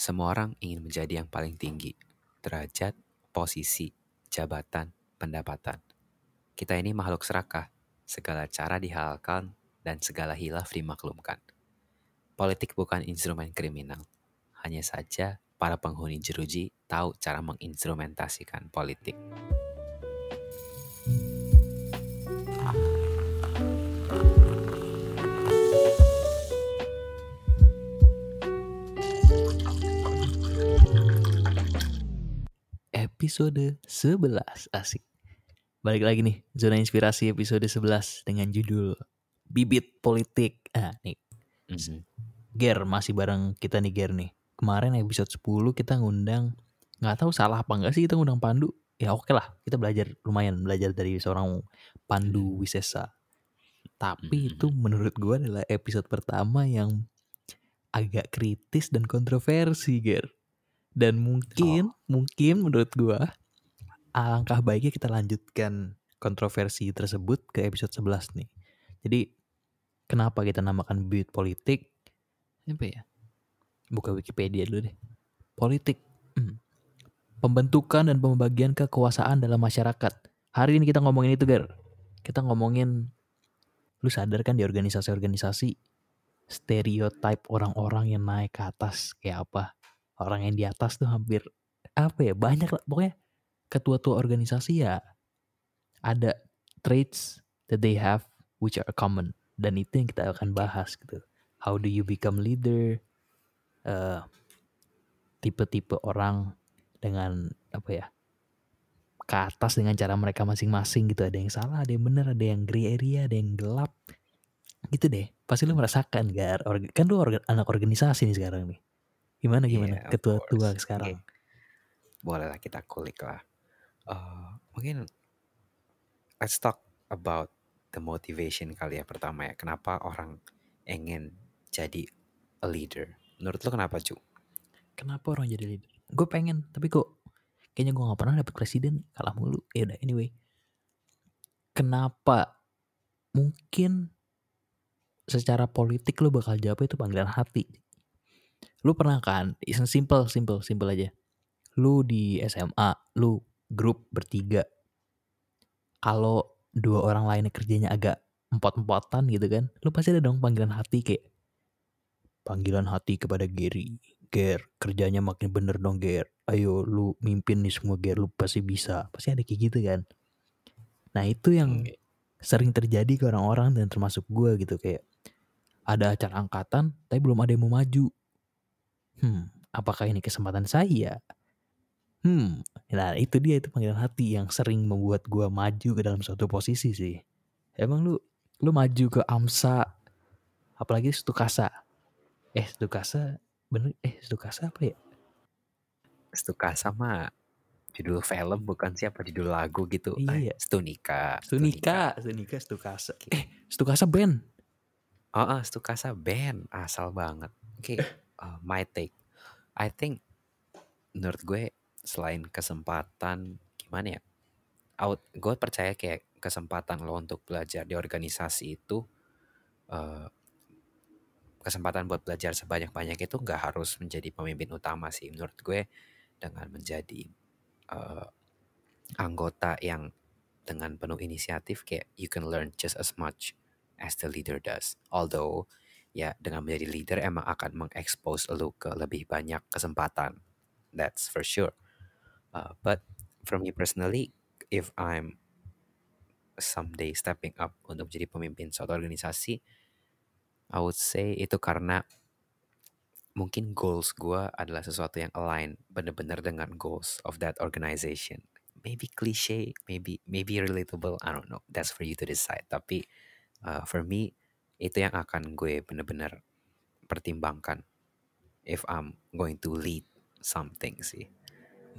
Semua orang ingin menjadi yang paling tinggi, derajat, posisi, jabatan, pendapatan. Kita ini makhluk serakah, segala cara dihalalkan dan segala hilaf dimaklumkan. Politik bukan instrumen kriminal, hanya saja para penghuni jeruji tahu cara menginstrumentasikan politik. Episode 11 asik. Balik lagi nih, zona inspirasi episode 11 dengan judul Bibit Politik. Ah, nih. Mhm. Ger masih bareng kita nih Ger nih. Kemarin episode 10 kita ngundang nggak tahu salah apa enggak sih kita ngundang Pandu. Ya oke lah, kita belajar lumayan belajar dari seorang Pandu Wisesa. Tapi Mhm. itu menurut gua adalah episode pertama yang agak kritis dan kontroversi, Ger. Dan mungkin, mungkin menurut gua alangkah baiknya kita lanjutkan kontroversi tersebut ke episode 11 nih. Jadi kenapa kita namakan bibit politik? Apa ya? Buka Wikipedia dulu deh. Politik. Hmm. Pembentukan dan pembagian kekuasaan dalam masyarakat. Hari ini kita ngomongin itu, Gar. Kita ngomongin lu sadar kan di organisasi-organisasi stereotype orang-orang yang naik ke atas kayak apa? Orang yang di atas tuh hampir apa ya? Banyak lah pokoknya ketua-tua organisasi ya ada traits that they have which are common dan itu yang kita akan bahas gitu. How do you become leader? Eh, tipe-tipe orang dengan apa ya? ke atas dengan cara mereka masing-masing gitu. Ada yang salah, ada yang benar, ada yang gray area, ada yang gelap. Gitu deh. Pasti lu merasakan gar. Kan lu anak organisasi nih sekarang nih. Gimana gimana? Yeah, of Ketua tua course. sekarang. Bolehlah kita kulik lah. Eh, mungkin let's talk about the motivation kali ya pertama ya. Kenapa orang ingin jadi a leader? Menurut lo kenapa cu? Kenapa orang jadi leader? Gue pengen, tapi kok kayaknya gue gak pernah dapet presiden kalah mulu. Ya udah, anyway. Kenapa? Mungkin secara politik lu bakal jawab itu panggilan hati. Lu pernah kan? Simple, simple, simple aja. Lu di SMA, lu grup bertiga. Kalau dua orang lainnya kerjanya agak empot-empotan gitu kan, lu pasti ada dong panggilan hati kayak panggilan hati kepada Gary. Ger, kerjanya makin bener dong Ger. Ayo lu mimpin nih semua Ger, lu pasti bisa. Pasti ada kayak gitu kan. Nah itu yang sering terjadi ke orang-orang dan termasuk gue gitu kayak ada acara angkatan tapi belum ada yang mau maju. Hmm, apakah ini kesempatan saya? Hmm, nah itu dia itu panggilan hati yang sering membuat gue maju ke dalam suatu posisi sih. Emang lu lu maju ke AMSA apalagi Stukasa. Eh Stukasa bener eh Stukasa apa ya? Stukasa mah judul film bukan siapa judul lagu gitu. Iya. Eh, Stunika. Stunika, Stunika Stukasa. Eh Stukasa band. Oh, oh, Stukasa band asal banget. Oke, uh, my take. I think menurut gue selain kesempatan gimana ya? Out, gue percaya kayak kesempatan lo untuk belajar di organisasi itu uh, kesempatan buat belajar sebanyak-banyak itu nggak harus menjadi pemimpin utama sih menurut gue dengan menjadi uh, anggota yang dengan penuh inisiatif kayak you can learn just as much as the leader does. Although ya dengan menjadi leader emang akan mengekspos lu ke lebih banyak kesempatan. That's for sure. Uh, but for me personally, if I'm someday stepping up untuk menjadi pemimpin suatu organisasi, I would say itu karena mungkin goals gue adalah sesuatu yang align bener-bener dengan goals of that organization. Maybe cliche, maybe maybe relatable, I don't know. That's for you to decide. Tapi uh, for me itu yang akan gue bener-bener pertimbangkan if I'm going to lead something sih.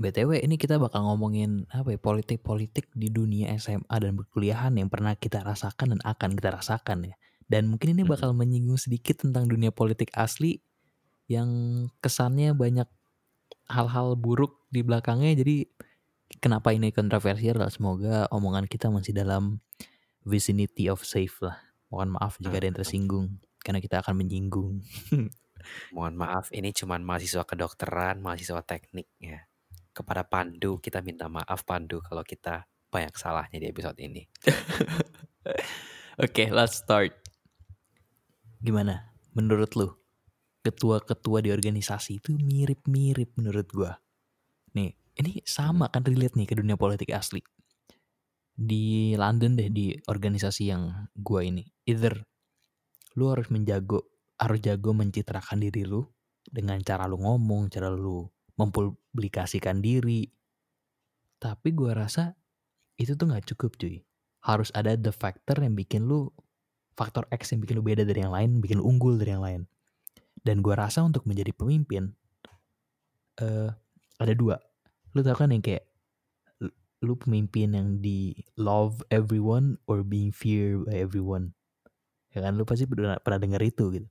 BTW ini kita bakal ngomongin apa ya politik-politik di dunia SMA dan perkuliahan yang pernah kita rasakan dan akan kita rasakan ya. Dan mungkin ini bakal menyinggung sedikit tentang dunia politik asli yang kesannya banyak hal-hal buruk di belakangnya. Jadi kenapa ini kontroversial semoga omongan kita masih dalam vicinity of safe lah. Mohon maaf jika ada yang tersinggung karena kita akan menyinggung. Mohon maaf, ini cuman mahasiswa kedokteran, mahasiswa teknik ya. Kepada Pandu, kita minta maaf Pandu kalau kita banyak salahnya di episode ini. Oke, let's start. Gimana? Menurut lu, ketua-ketua di organisasi itu mirip-mirip menurut gua. Nih, ini sama kan relate nih ke dunia politik asli. Di London deh, di organisasi yang gua ini. Either lu harus menjago, harus jago mencitrakan diri lu dengan cara lu ngomong, cara lu mempublikasikan diri. Tapi gua rasa itu tuh nggak cukup cuy. Harus ada the factor yang bikin lu faktor X yang bikin lu beda dari yang lain, bikin lu unggul dari yang lain. Dan gua rasa untuk menjadi pemimpin eh ada dua. Lu tau kan yang kayak lu pemimpin yang di love everyone or being feared by everyone. Ya kan lu pasti pernah, pernah denger itu gitu.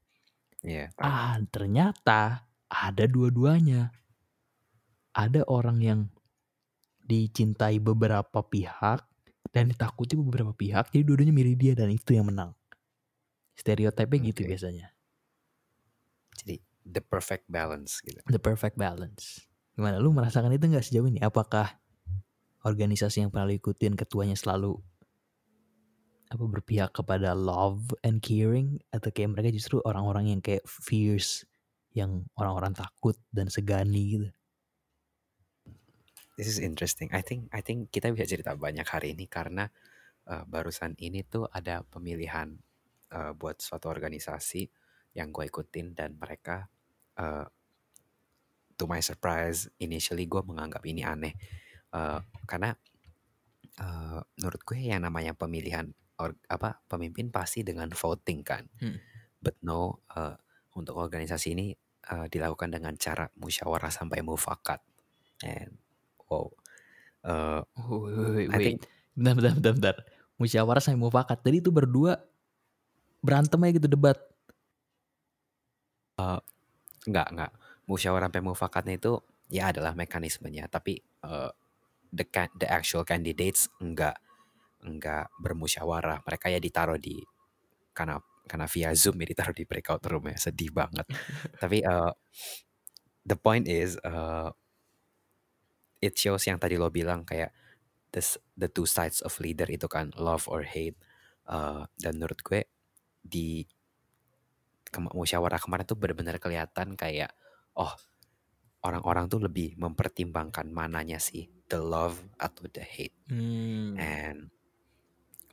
Iya, tahu. Ah, ternyata ada dua-duanya. Ada orang yang dicintai beberapa pihak dan ditakuti beberapa pihak, jadi dua-duanya milih dia dan itu yang menang. Stereotipnya gitu Oke. biasanya. Jadi the perfect balance gitu. The perfect balance. Gimana lu merasakan itu nggak sejauh ini? Apakah organisasi yang pernah lu ikutin ketuanya selalu apa berpihak kepada love and caring atau kayak mereka justru orang-orang yang kayak fierce yang orang-orang takut dan segani gitu. This is interesting. I think I think kita bisa cerita banyak hari ini karena uh, barusan ini tuh ada pemilihan uh, buat suatu organisasi yang gue ikutin dan mereka uh, to my surprise initially gue menganggap ini aneh Uh, karena uh, menurut gue yang namanya pemilihan or, apa pemimpin pasti dengan voting kan. Hmm. But no uh, untuk organisasi ini uh, dilakukan dengan cara musyawarah sampai mufakat. And wow. Uh, Oh, wait, wait, wait, I think Bentar, bentar, bentar, bentar. Musyawarah sampai mufakat. Tadi itu berdua berantem aja gitu debat. Enggak, enggak. Musyawarah sampai mufakatnya itu ya adalah mekanismenya, tapi uh, the the actual candidates enggak enggak bermusyawarah. Mereka ya ditaruh di karena karena via Zoom ya ditaruh di breakout room ya. Sedih banget. tapi uh, the point is uh, it shows yang tadi lo bilang kayak the s- the two sides of leader itu kan love or hate. Uh, dan menurut gue di kema- musyawarah kemarin tuh benar-benar kelihatan kayak oh orang-orang tuh lebih mempertimbangkan mananya sih the love atau the hate Hmm. and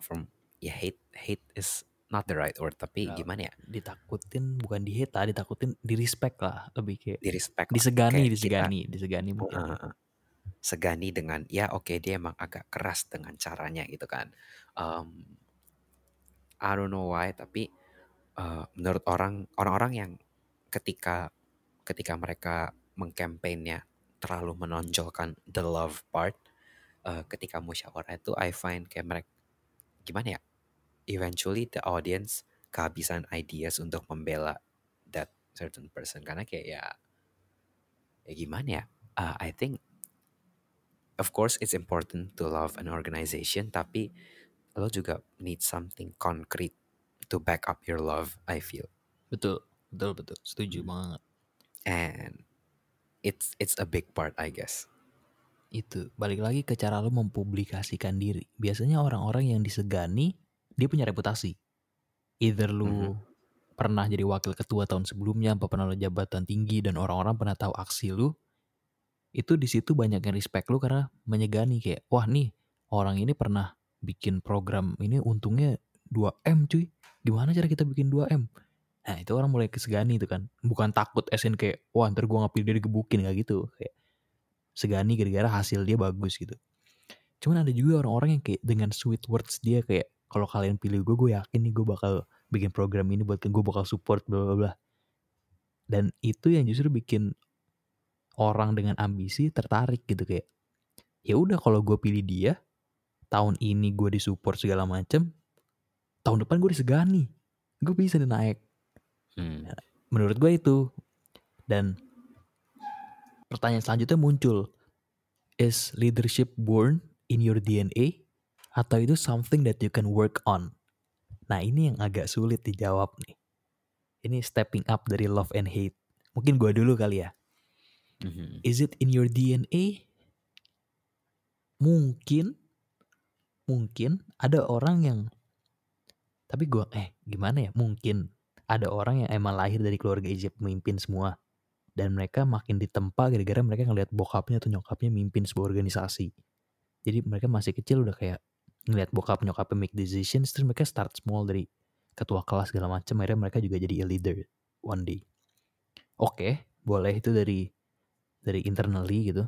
from ya hate hate is not the right word tapi Ya, gimana ya? Ditakutin bukan di hate lah, ditakutin di respect lah, lebih kayak di respect disegani, Kayak kita. disegani, disegani mungkin. uh, segani dengan ya oke dia emang agak keras dengan caranya gitu kan. Um, I don't know why tapi uh, menurut orang orang-orang yang ketika ketika mereka mengkampanyenya terlalu menonjolkan the love part uh, ketika musyawarah itu I find kayak mereka gimana ya eventually the audience kehabisan ideas untuk membela that certain person karena kayak ya ya gimana ya Uh, I think of course it's important to love an organization tapi lo juga need something concrete to back up your love I feel Betul, betul, betul. Setuju Hmm. banget. and it's it's a big part I guess Itu balik lagi ke cara lo mempublikasikan diri. Biasanya orang-orang yang disegani dia punya reputasi. Either lu Mhm. pernah jadi wakil ketua tahun sebelumnya, apa pernah lo jabatan tinggi dan orang-orang pernah tahu aksi lu, itu di situ banyak yang respect lu karena menyegani kayak, wah nih orang ini pernah bikin program ini untungnya 2M cuy. Gimana cara kita bikin 2M? Nah itu orang mulai kesegani itu kan. Bukan takut SN kayak, wah ntar gue ngapil dia digebukin gak gitu. Kayak segani gara-gara hasil dia bagus gitu. Cuman ada juga orang-orang yang kayak dengan sweet words dia kayak, kalau kalian pilih gue, gue yakin nih gue bakal bikin program ini buat gue bakal support bla bla bla. Dan itu yang justru bikin orang dengan ambisi tertarik gitu kayak ya udah kalau gue pilih dia tahun ini gue disupport segala macem tahun depan gue disegani gue bisa nih naik Hmm. menurut gue itu dan pertanyaan selanjutnya muncul is leadership born in your DNA atau itu something that you can work on nah ini yang agak sulit dijawab nih ini stepping up dari love and hate. Mungkin gua dulu kali ya. Mhm. Is it in your DNA? Mungkin, mungkin ada orang yang, tapi gua eh gimana ya? Mungkin ada orang yang emang lahir dari keluarga ijib pemimpin semua. Dan mereka makin ditempa gara-gara mereka ngeliat bokapnya atau nyokapnya mimpin sebuah organisasi. Jadi mereka masih kecil udah kayak ngeliat bokap nyokapnya make decisions terus mereka start small dari ketua kelas segala macam akhirnya mereka juga jadi a leader one day. Oke, boleh itu dari dari internally gitu.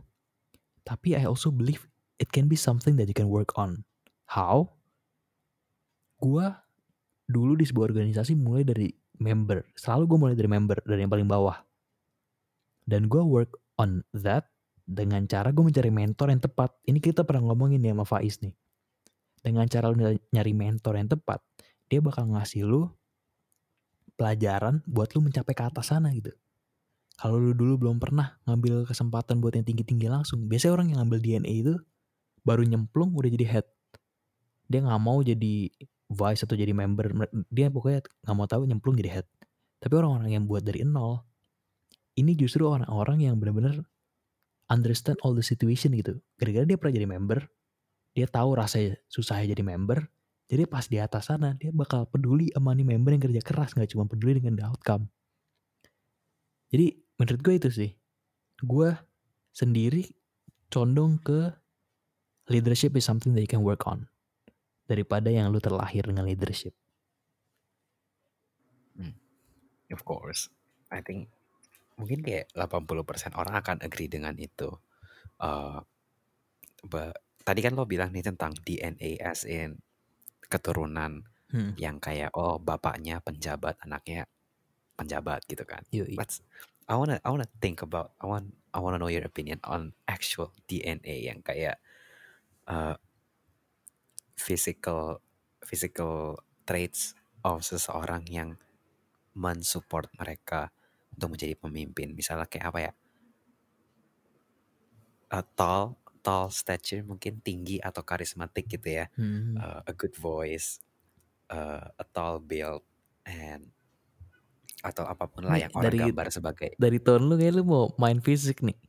Tapi I also believe it can be something that you can work on. How? Gua dulu di sebuah organisasi mulai dari member. Selalu gue mulai dari member, dari yang paling bawah. Dan gue work on that dengan cara gue mencari mentor yang tepat. Ini kita pernah ngomongin ya sama Faiz nih. Dengan cara lu nyari mentor yang tepat, dia bakal ngasih lu pelajaran buat lu mencapai ke atas sana gitu. Kalau lu dulu belum pernah ngambil kesempatan buat yang tinggi-tinggi langsung, biasanya orang yang ngambil DNA itu baru nyemplung udah jadi head. Dia nggak mau jadi vice atau jadi member, dia pokoknya nggak mau tahu nyemplung jadi head. Tapi orang-orang yang buat dari nol, ini justru orang-orang yang benar-benar understand all the situation gitu. Gara-gara dia pernah jadi member, dia tahu rasanya susahnya jadi member, jadi pas di atas sana dia bakal peduli sama nih member yang kerja keras, nggak cuma peduli dengan the outcome. Jadi menurut gue itu sih, gue sendiri condong ke leadership is something that you can work on daripada yang lu terlahir dengan leadership. Of course. I think mungkin kayak 80% orang akan agree dengan itu. Uh, but, tadi kan lo bilang nih tentang DNA as in keturunan Hmm. yang kayak oh bapaknya penjabat, anaknya penjabat gitu kan. Yoi. Let's I wanna I wanna think about I want I wanna know your opinion on actual DNA yang kayak uh, physical physical traits of seseorang yang mensupport mereka untuk menjadi pemimpin. Misalnya kayak apa ya? A tall, tall stature mungkin tinggi atau karismatik gitu ya. Hmm. Uh, a good voice, uh, a tall build, and atau apa pun lah yang orang dari- gambar sebagai Dari tahun lu kayak lu mau main fisik nih.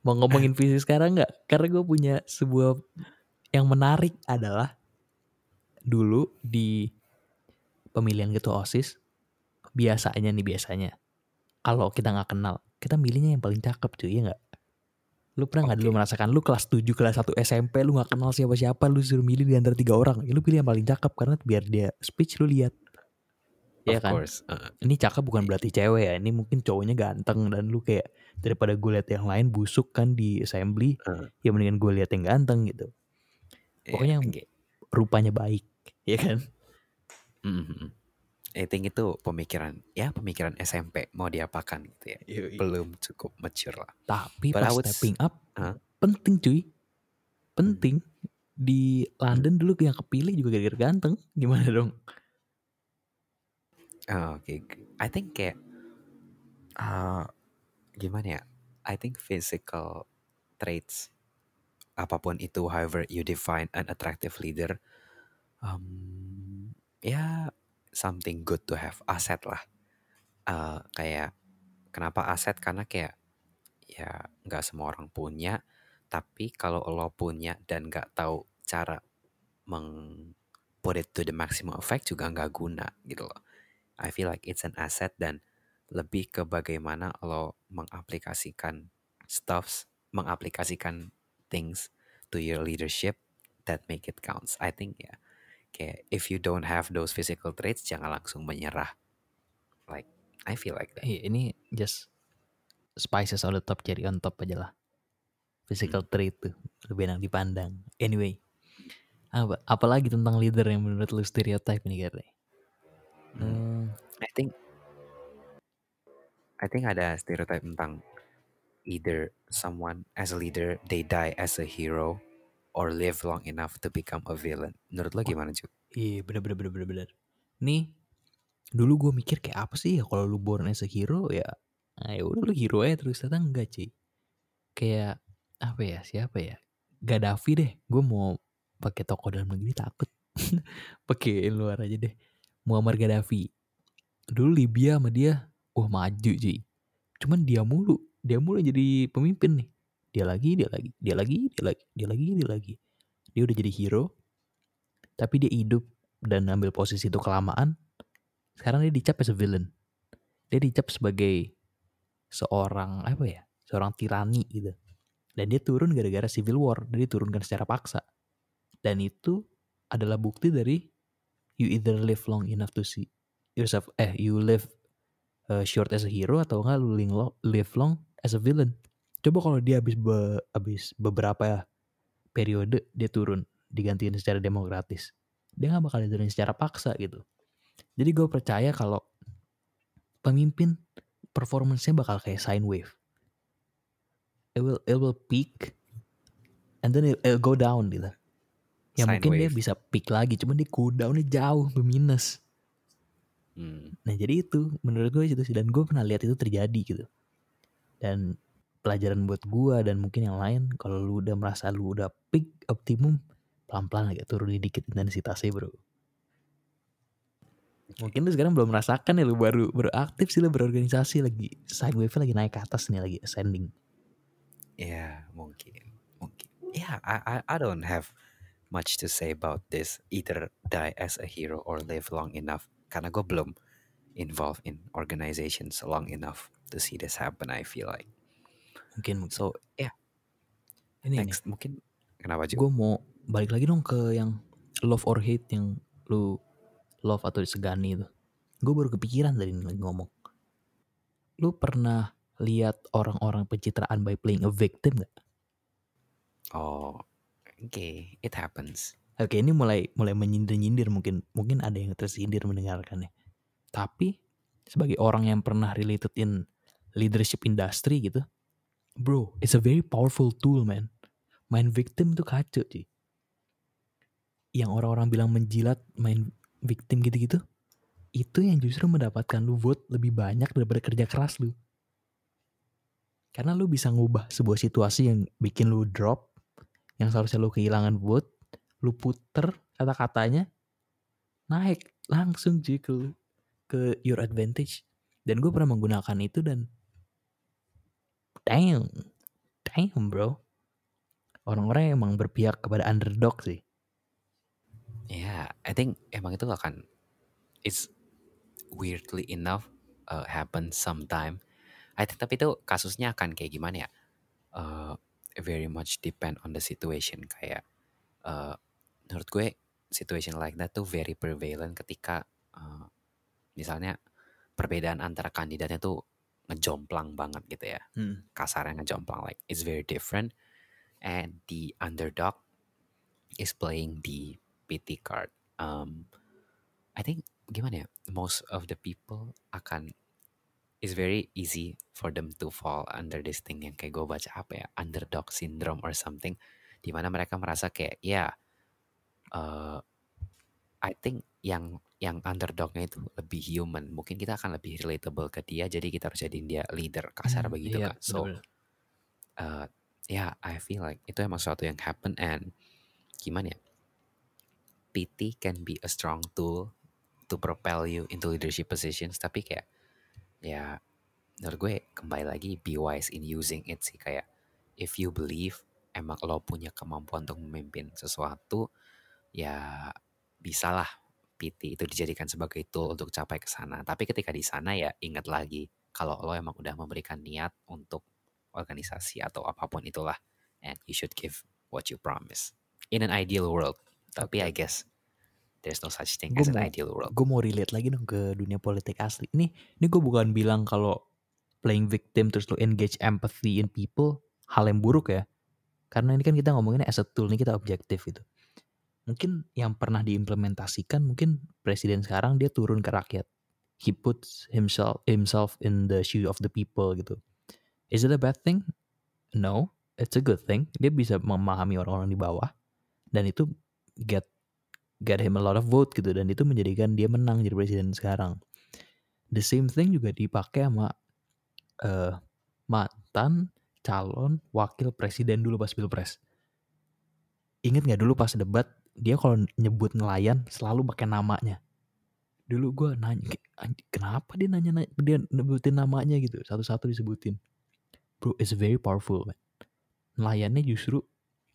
Mau ngomongin fisik sekarang nggak? Karena gue punya sebuah yang menarik adalah dulu di pemilihan ketua OSIS biasanya nih biasanya kalau kita nggak kenal kita milihnya yang paling cakep cuy ya nggak? Lu pernah nggak Oke. dulu merasakan lu kelas 7 kelas 1 SMP lu nggak kenal siapa siapa lu suruh milih di antara tiga orang ya lu pilih yang paling cakep karena biar dia speech lu lihat. Of ya kan? course. uh, ini cakep bukan berarti cewek ya ini mungkin cowoknya ganteng dan lu kayak daripada gue lihat yang lain busuk kan di assembly uh, ya mendingan gue lihat yang ganteng gitu. Yeah, Pokoknya yang- kayak- rupanya baik ya kan? Mhm. I think itu pemikiran ya pemikiran SMP mau diapakan gitu ya. Belum cukup mature lah. tapi But pas would stepping up Huh? penting cuy penting di London dulu yang kepilih juga gara-gara ganteng gimana dong Oh, Oke, I think kayak uh, gimana ya? I think physical traits apa pun itu, however you define an attractive leader, um, ya something good to have, aset lah. Uh, kayak kenapa aset? Karena kayak ya nggak semua orang punya, tapi kalau lo punya dan nggak tahu cara meng put it to the maximum effect juga nggak guna gitu loh. I feel like it's an asset dan lebih ke bagaimana lo mengaplikasikan stuffs, mengaplikasikan things to your leadership that make it counts. I think ya, kayak if you don't have those physical traits, jangan langsung menyerah. Like I feel like that. Iya, ini just spices on the top cherry on top aja lah physical Hmm. trait tuh lebih enak dipandang anyway apa apalagi tentang leader yang menurut lu stereotype nih Gary Hmm. Hmm, I think I think ada stereotype tentang either someone as a leader they die as a hero or live long enough to become a villain. Menurut lo gimana cuy? Iya bener bener bener bener bener. Nih dulu gue mikir kayak apa sih ya kalau lu born as a hero ya ah, ya udah lu hero aja terus. Ternyata enggak sih kayak apa ya siapa ya? Gaddafi deh. Gue mau pakai toko dalam negeri takut. Pakai luar aja deh. Muammar Gaddafi. Dulu Libya sama dia wah maju cuy. Cuman dia mulu dia mulu jadi pemimpin nih dia lagi dia lagi dia lagi dia lagi dia lagi dia lagi. Dia udah jadi hero tapi dia hidup dan ambil posisi itu kelamaan. Sekarang dia dicap as villain. Dia dicap sebagai seorang apa ya seorang tirani gitu. Dan dia turun gara-gara civil war dia diturunkan secara paksa. Dan itu adalah bukti dari you either live long enough to see yourself eh you live uh, short as a hero atau enggak lu live long as a villain coba kalau dia habis be- habis beberapa periode dia turun digantiin secara demokratis dia nggak bakal diturunin secara paksa gitu jadi gue percaya kalau pemimpin performance-nya bakal kayak sine wave it will it will peak and then it, it'll go down gitu ya Sine mungkin dia wave. bisa peak lagi cuman dia go down-nya jauh minus Hmm. Nah jadi itu menurut gue itu sih dan gue pernah lihat itu terjadi gitu. Dan pelajaran buat gue dan mungkin yang lain kalau lu udah merasa lu udah peak optimum pelan-pelan agak turunin dikit intensitasnya bro. Mungkin lu sekarang belum merasakan ya lu baru baru aktif sih lu berorganisasi lagi side wave lagi naik ke atas nih lagi ascending. Ya, mungkin. Mungkin. Yeah, I, I I don't have much to say about this. Either die as a hero or live long enough. Karena gue belum involved in organizations long enough to see this happen. I feel like. Mungkin. So yeah, ini nih next mungkin kenapa juga? gue mau balik lagi dong ke yang love or hate yang lu love atau disegani itu. Gue baru kepikiran tadi nih lagi ngomong. Lu pernah lihat orang-orang pencitraan by playing a victim gak? Oh, okay, it happens. Oke ini mulai mulai menyindir-nyindir mungkin mungkin ada yang tersindir mendengarkannya. Tapi sebagai orang yang pernah related in leadership industry gitu, bro, it's a very powerful tool man. Main victim tuh kacau sih. Yang orang-orang bilang menjilat main victim gitu-gitu, itu yang justru mendapatkan lu vote lebih banyak daripada kerja keras lu. Karena lu bisa ngubah sebuah situasi yang bikin lu drop, yang seharusnya lu kehilangan vote, lu puter kata-katanya, naik langsung cuy ke, ke your advantage. Dan gue pernah menggunakan itu dan damn, damn bro. Orang-orang emang berpihak kepada underdog sih. Yeah, I think emang itu akan it's weirdly enough uh, happen sometime. I think tapi itu kasusnya akan kayak gimana ya? Uh, very much depend on the situation kayak uh, menurut gue situation like that tuh very prevalent ketika uh, misalnya perbedaan antara kandidatnya tuh ngejomplang banget gitu ya. Kasarnya ngejomplang like it's very different. And the underdog is playing the PT card. Um I think gimana ya most of the people akan it's very easy for them to fall under this thing yang kayak gue baca apa ya underdog syndrome or something. Di mana mereka merasa kayak ya uh, I think yang yang underdognya itu lebih human. Mungkin kita akan lebih relatable ke dia jadi kita harus jadiin dia leader kasar Hmm, begitu iya, kan so uh, yeah, I feel like itu emang sesuatu yang happen and gimana ya? PT can be a strong tool to propel you into leadership positions, tapi kayak ya menurut gue kembali lagi be wise in using it sih. Kayak if you believe emang lo punya kemampuan untuk memimpin sesuatu ya bisalah PT itu dijadikan sebagai tool untuk capai ke sana. Tapi ketika di sana ya ingat lagi kalau lo emang udah memberikan niat untuk organisasi atau apa pun itulah and you should give what you promise in an ideal world tapi I guess there's no such thing Gue as an mau- ideal world gue mau relate lagi dong ke dunia politik asli. Ini ini gue bukan bilang kalau playing victim terus lo engage empathy in people hal yang buruk ya. Karena ini kan kita ngomonginnya as a tool ini kita objektif gitu. Mungkin yang pernah diimplementasikan mungkin presiden sekarang dia turun ke rakyat. He puts himself himself in the shoe of the people gitu. Is it a bad thing? No, it's a good thing. Dia bisa memahami orang-orang di bawah dan itu get get him a lot of vote gitu dan itu menjadikan dia menang jadi presiden sekarang. The same thing juga dipakai sama eh, mantan calon wakil presiden dulu pas pilpres. Ingat nggak dulu pas debat dia kalau nyebut nelayan selalu pakai namanya. dulu gue nanya kayak, "Anj- kenapa dia nanya, nanya dia nyebutin namanya gitu? Satu-satu disebutin. Bro it's very powerful man. nelayannya justru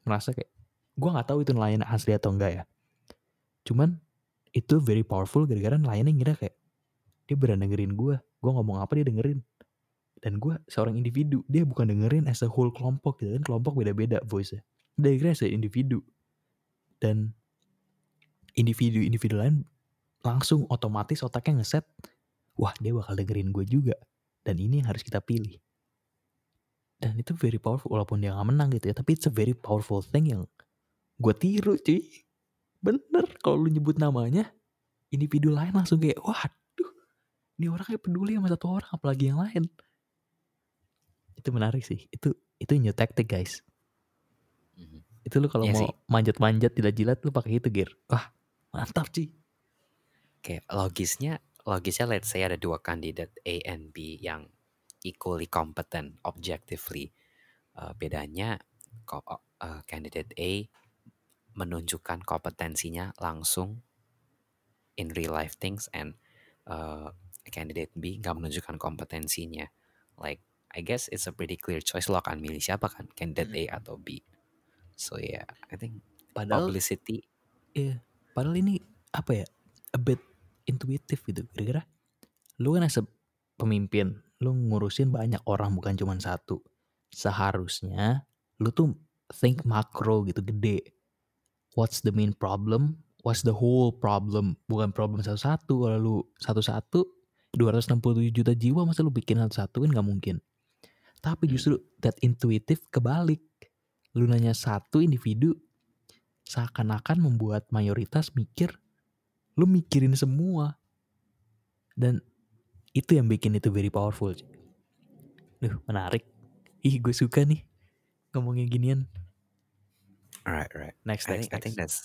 merasa kayak gue nggak tahu itu nelayan asli atau enggak ya. Cuman itu very powerful gara-gara nelayannya ngira kayak dia berani dengerin gue gue ngomong apa dia dengerin. Dan gue seorang individu dia bukan dengerin as a whole kelompok gitu kan kelompok beda-beda voice nya dia kira as individu dan individu-individu lain langsung otomatis otaknya ngeset wah dia bakal dengerin gue juga dan ini yang harus kita pilih. Dan itu very powerful walaupun dia nggak menang gitu ya tapi it's a very powerful thing yang gue tiru cuy. Bener kalau lu nyebut namanya individu lain langsung kayak waduh ini orang kayak peduli sama satu orang apalagi yang lain. Itu menarik sih itu itu new tactic guys. Itu lu kalau Iya mau sih. manjat-manjat jilat-jilat lu pakai itu gear wah mantap cuy Kayak logisnya, logisnya let's say ada dua kandidat A and B yang equally competent objectively. Uh, bedanya uh, candidate A menunjukkan kompetensinya langsung in real life things and uh, candidate B nggak menunjukkan kompetensinya. Like I guess it's a pretty clear choice lo akan milih siapa kan candidate A atau B. So yeah, I think padahal publicity Iya, padahal ini apa ya? A bit intuitif gitu. Kira-kira lu kan as pemimpin, lu ngurusin banyak orang bukan cuma satu. Seharusnya lu tuh think makro gitu gede. What's the main problem? What's the whole problem? Bukan problem satu-satu. Kalau lu satu-satu 267 juta jiwa masa lu bikin satu-satu kan nggak mungkin. Tapi justru that intuitive kebalik. Lu nanya satu individu seakan-akan membuat mayoritas mikir lu mikirin semua. Dan itu yang bikin itu very powerful. Duh menarik. Ih gue suka nih ngomongin ginian. Right, right. next I next I think next. that's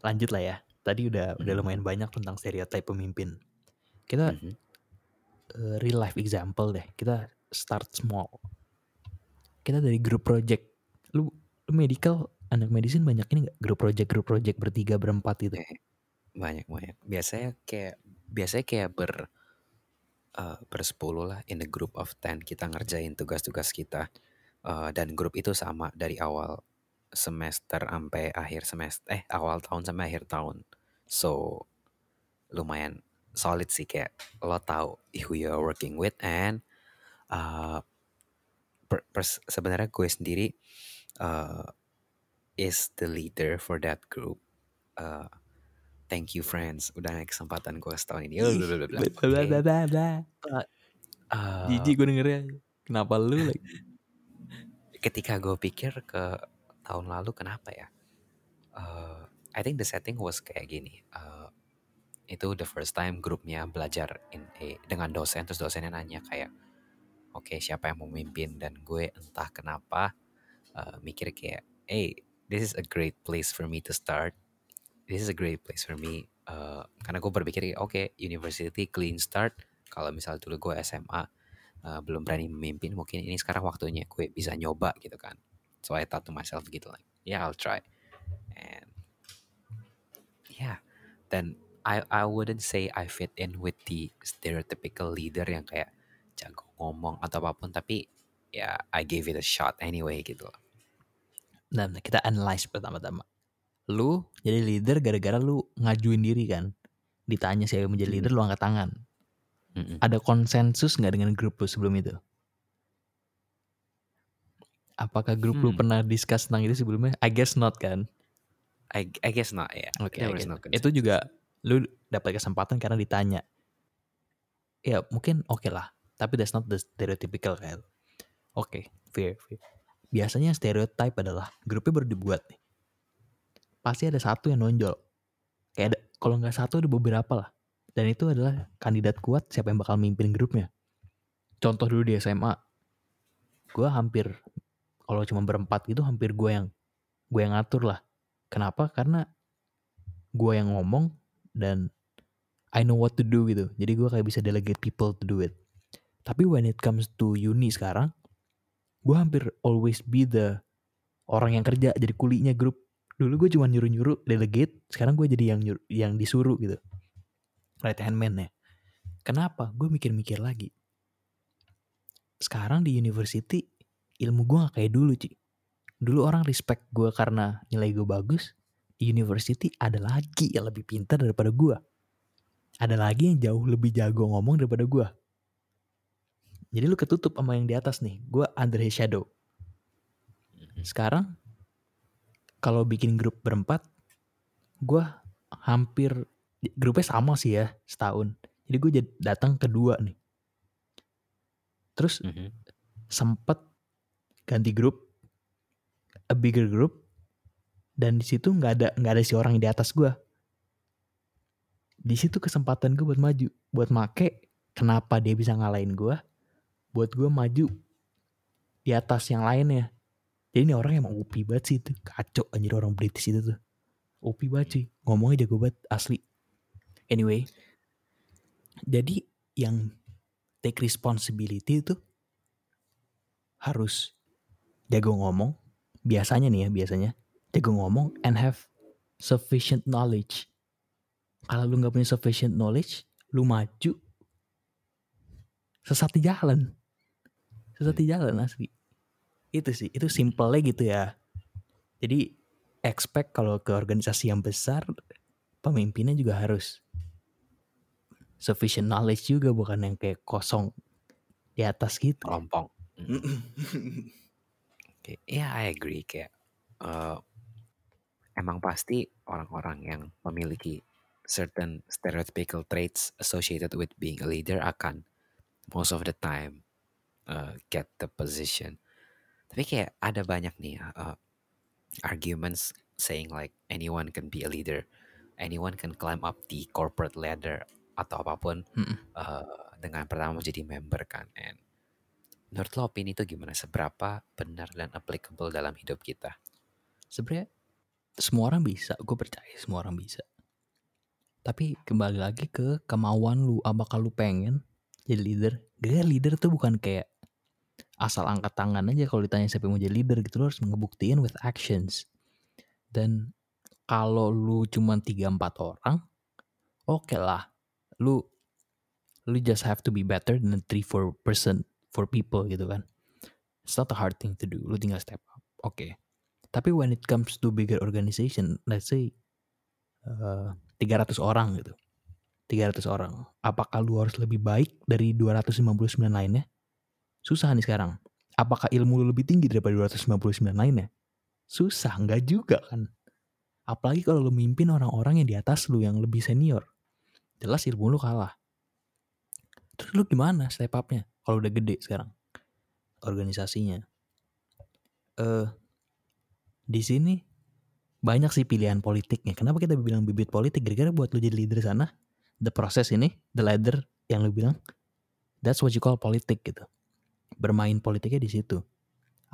lanjut lah ya. Tadi udah udah Mhm. lumayan banyak tentang stereotype pemimpin. Kita Mhm. eh, real life example deh. Kita start small. Kita dari grup project lu, lu medical anak medicine banyak ini gak grup project grup project bertiga berempat gitu? Eh, banyak banyak. Biasanya kayak biasanya kayak ber eh, bersepuluh lah in a group of ten. Kita ngerjain tugas-tugas kita. Eh, dan grup itu sama dari awal semester sampai akhir semester eh awal tahun sampai akhir tahun. So lumayan solid sih. Kayak lo tahu who you are working with and uh, per- sebenarnya gue sendiri uh, is the leader for that group. Uh, thank you friends udah ngasih kesempatan gue setahun ini. Blablabla. bla- bla. Uh, Jijik gue dengernya kenapa lu like ketika gue pikir ke tahun lalu kenapa ya? Uh, I think the setting was kayak gini. Uh, itu the first time grupnya belajar in a, dengan dosen terus dosennya nanya kayak, oke siapa yang mau memimpin dan gue entah kenapa uh, mikir kayak, hey this is a great place for me to start. This is a great place for me. Uh, karena gue berpikir oke university clean start. Kalau misal dulu gue SMA uh, belum berani memimpin, mungkin ini sekarang waktunya gue bisa nyoba gitu kan. So I thought to myself gitu like, yeah I'll try. And yeah, then I I wouldn't say I fit in with the stereotypical leader yang kayak jago ngomong atau apa pun, tapi ya I gave it a shot anyway gitu. loh. Nah, kita analyze pertama-tama. Lu jadi leader gara-gara lu ngajuin diri kan. Ditanya siapa yang menjadi Mm-mm. leader, lu angkat tangan. Mm-mm. Ada konsensus nggak dengan grup lu sebelum itu? Apakah grup lu Hmm. pernah discuss tentang itu sebelumnya? I guess not kan? I I guess not ya. Oke, There I was guess not. itu juga lu dapat kesempatan karena ditanya. Ya mungkin oke lah, tapi that's not the stereotypical kan. Oke, fair, fair. Biasanya stereotype adalah grupnya baru dibuat nih. Pasti ada satu yang nonjol. Kayak ada, kalau nggak satu ada beberapa lah. Dan itu adalah kandidat kuat siapa yang bakal mimpin grupnya. Contoh dulu di SMA, gue hampir kalau cuma berempat gitu hampir gue yang gue yang ngatur lah. Kenapa? Karena gue yang ngomong dan I know what to do gitu. Jadi gue kayak bisa delegate people to do it. Tapi when it comes to uni sekarang, gue hampir always be the orang yang kerja jadi kulinya grup. Dulu gue cuma nyuruh-nyuruh delegate, sekarang gue jadi yang nyuruh, yang disuruh gitu. right hand man ya. Kenapa? Gue mikir-mikir lagi. Sekarang di university ilmu gue gak kayak dulu Ci. Dulu orang respect gue karena nilai gue bagus. Di university ada lagi yang lebih pintar daripada gue. Ada lagi yang jauh lebih jago ngomong daripada gue. Jadi lu ketutup sama yang di atas nih. Gue under his shadow. Sekarang kalau bikin grup berempat, gue hampir grupnya sama sih ya setahun. Jadi gue datang kedua nih. Terus Mhm. sempet ganti grup, a bigger group, dan di situ nggak ada nggak ada si orang yang di atas gue. Di situ kesempatan gue buat maju, buat make. Kenapa dia bisa ngalahin gue? Buat gue maju di atas yang lainnya. Jadi ini orang emang upi banget sih itu. Kacau anjir orang British itu tuh. Upi banget sih. Ngomongnya jago banget asli. Anyway. Jadi yang take responsibility itu harus jago ngomong. Biasanya nih ya, biasanya. Jago ngomong and have sufficient knowledge. Kalau lu gak punya sufficient knowledge, lu maju sesat di jalan. Sesat di jalan asli. Itu sih, itu simple gitu ya. Jadi expect kalau ke organisasi yang besar, pemimpinnya juga harus sufficient knowledge juga bukan yang kayak kosong di atas gitu. Kelompok. Oke, ya I agree kayak eh, emang pasti orang-orang yang memiliki certain stereotypical traits associated with being a leader akan most of the time uh, get the position. Tapi kayak ada banyak nih uh, arguments saying like anyone can be a leader, anyone can climb up the corporate ladder atau apa pun Mm-mm. uh, dengan pertama menjadi member kan. And menurut lo opini itu gimana? Seberapa benar dan applicable dalam hidup kita? Sebenarnya semua orang bisa, gue percaya semua orang bisa. Tapi kembali lagi ke kemauan lu, apakah lu pengen jadi leader? Gaya leader tuh bukan kayak asal angkat tangan aja kalau ditanya siapa yang mau jadi leader gitu lo harus ngebuktiin with actions. Dan kalau lu cuma 3-4 orang, oke lah. Lu lu just have to be better than 3-4 person for people gitu kan. It's not a hard thing to do. Lu tinggal step up. Oke. Tapi when it comes to bigger organization, let's say uh, 300 orang gitu. 300 orang. Apakah lu harus lebih baik dari 259 lainnya? Susah nih sekarang. Apakah ilmu lu lebih tinggi daripada 259 lainnya? Susah, enggak juga kan. Apalagi kalau lu mimpin orang-orang yang di atas lu yang lebih senior. Jelas ilmu lu kalah. Terus lu gimana step up-nya? Kalau udah gede sekarang organisasinya. Eh di sini banyak sih pilihan politiknya. Kenapa kita bilang bibit politik? Gara-gara buat lu jadi leader sana, the process ini, the ladder yang lu bilang, that's what you call politik gitu. Bermain politiknya di situ.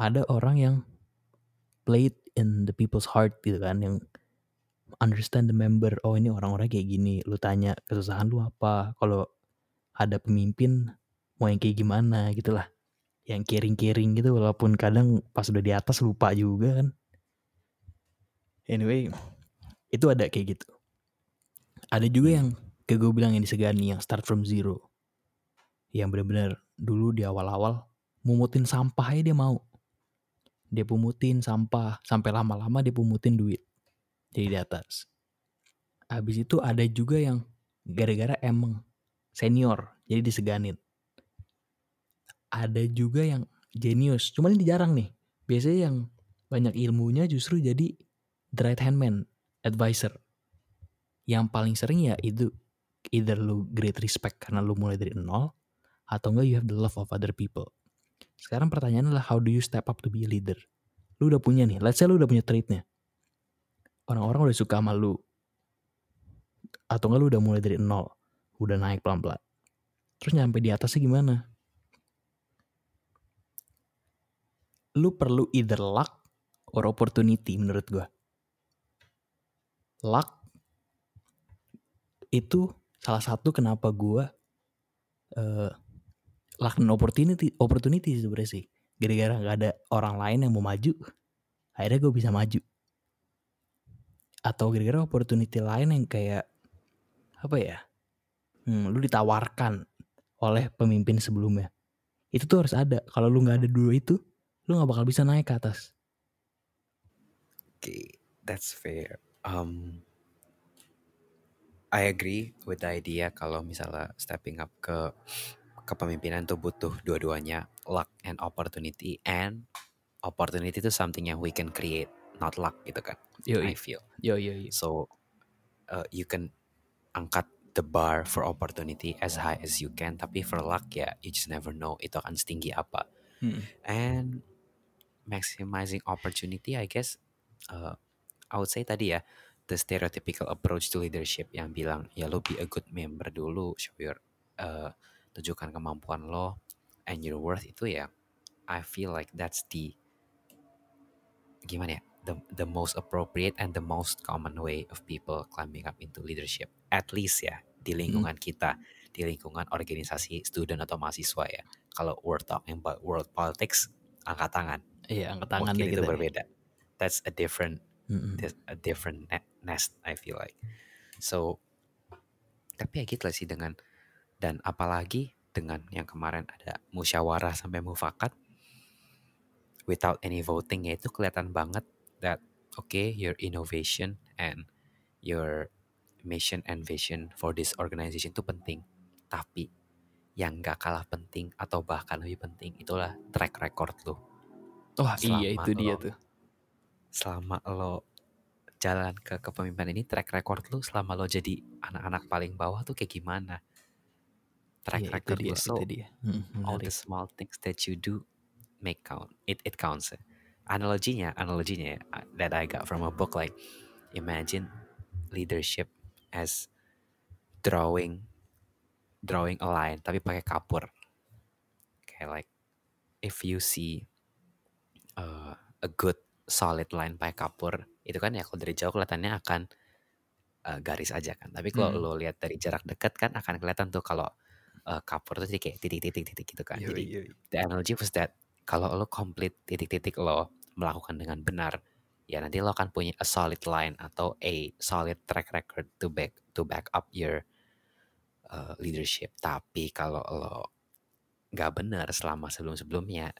Ada orang yang play it in the people's heart gitu kan, yang understand the member. Oh ini orang-orang kayak gini. Lu tanya kesusahan lu apa? Kalau ada pemimpin mau yang kayak gimana gitu lah. Yang kiring-kiring gitu walaupun kadang pas udah di atas lupa juga kan. Anyway, itu ada kayak gitu. Ada juga yang kayak gue bilang yang disegani yang start from zero. Yang bener-bener dulu di awal-awal mumutin sampah aja dia mau. Dia pumutin sampah sampai lama-lama dia pumutin duit. Jadi di atas. Habis itu ada juga yang gara-gara emang senior jadi diseganin. Ada juga yang genius, cuman ini jarang nih. Biasanya yang banyak ilmunya justru jadi the right hand man, advisor. Yang paling sering ya itu either lu great respect karena lu mulai dari nol atau enggak you have the love of other people. Sekarang pertanyaannya adalah how do you step up to be a leader? Lu udah punya nih, let's say lu udah punya traitnya. Orang-orang udah suka sama lu. Atau enggak lu udah mulai dari nol, udah naik pelan-pelan. Terus nyampe di atasnya gimana? Lu perlu either luck or opportunity menurut gua. Luck itu salah satu kenapa gua eh dan opportunity opportunity sebenarnya sih. Gara-gara nggak ada orang lain yang mau maju, akhirnya gue bisa maju. Atau gara-gara opportunity lain yang kayak apa ya? hmm, lu ditawarkan oleh pemimpin sebelumnya. Itu tuh harus ada. Kalau lu nggak ada dua itu, lu nggak bakal bisa naik ke atas. Okay, that's fair. Um, I agree with the idea kalau misalnya stepping up ke kepemimpinan tuh butuh dua-duanya luck and opportunity and opportunity itu something yang we can create not luck gitu kan Yo, I feel yo, yo, yo. so uh, you can angkat the bar for opportunity as high as you can tapi for luck ya you just never know itu akan setinggi apa Hmm. and maximizing opportunity I guess uh, I would say tadi ya the stereotypical approach to leadership yang bilang ya lo be a good member dulu show your uh, tunjukkan kemampuan lo and your worth itu ya I feel like that's the gimana ya the the most appropriate and the most common way of people climbing up into leadership at least ya di lingkungan kita di lingkungan organisasi student atau mahasiswa ya. Kalau we're talking about world politics angkat tangan. Iya, angkat tangan mungkin itu ya. berbeda. That's a different dis- a different ne- nest I feel like. So tapi ya gitu lah sih dengan dan apalagi dengan yang kemarin ada musyawarah sampai mufakat without any voting ya itu kelihatan banget that okay your innovation and your mission and vision for this organization itu penting. Tapi yang gak kalah penting atau bahkan lebih penting itulah track record lo Wah, iya itu dia lo- tuh. selama lo jalan ke kepemimpinan ini track record lu selama lo jadi anak-anak paling bawah tuh kayak gimana track itu record dia, lu so itu dia. Hmm, all the small things that you do make count it it counts ya. analoginya analoginya ya, uh, that I got from a book like imagine leadership as drawing drawing a line tapi pakai kapur kayak like if you see uh, a good solid line pakai kapur itu kan ya kalau dari jauh kelihatannya akan uh, garis aja kan tapi kalau Hmm. lo lihat dari jarak dekat kan akan kelihatan tuh kalau uh, kapur tuh jadi kayak titik-titik-titik gitu kan Yoi, jadi yoi. the analogy was that kalau lo complete titik-titik lo melakukan dengan benar ya nanti lo akan punya a solid line atau a solid track record to back to back up your uh, leadership tapi kalau lo nggak benar selama sebelum-sebelumnya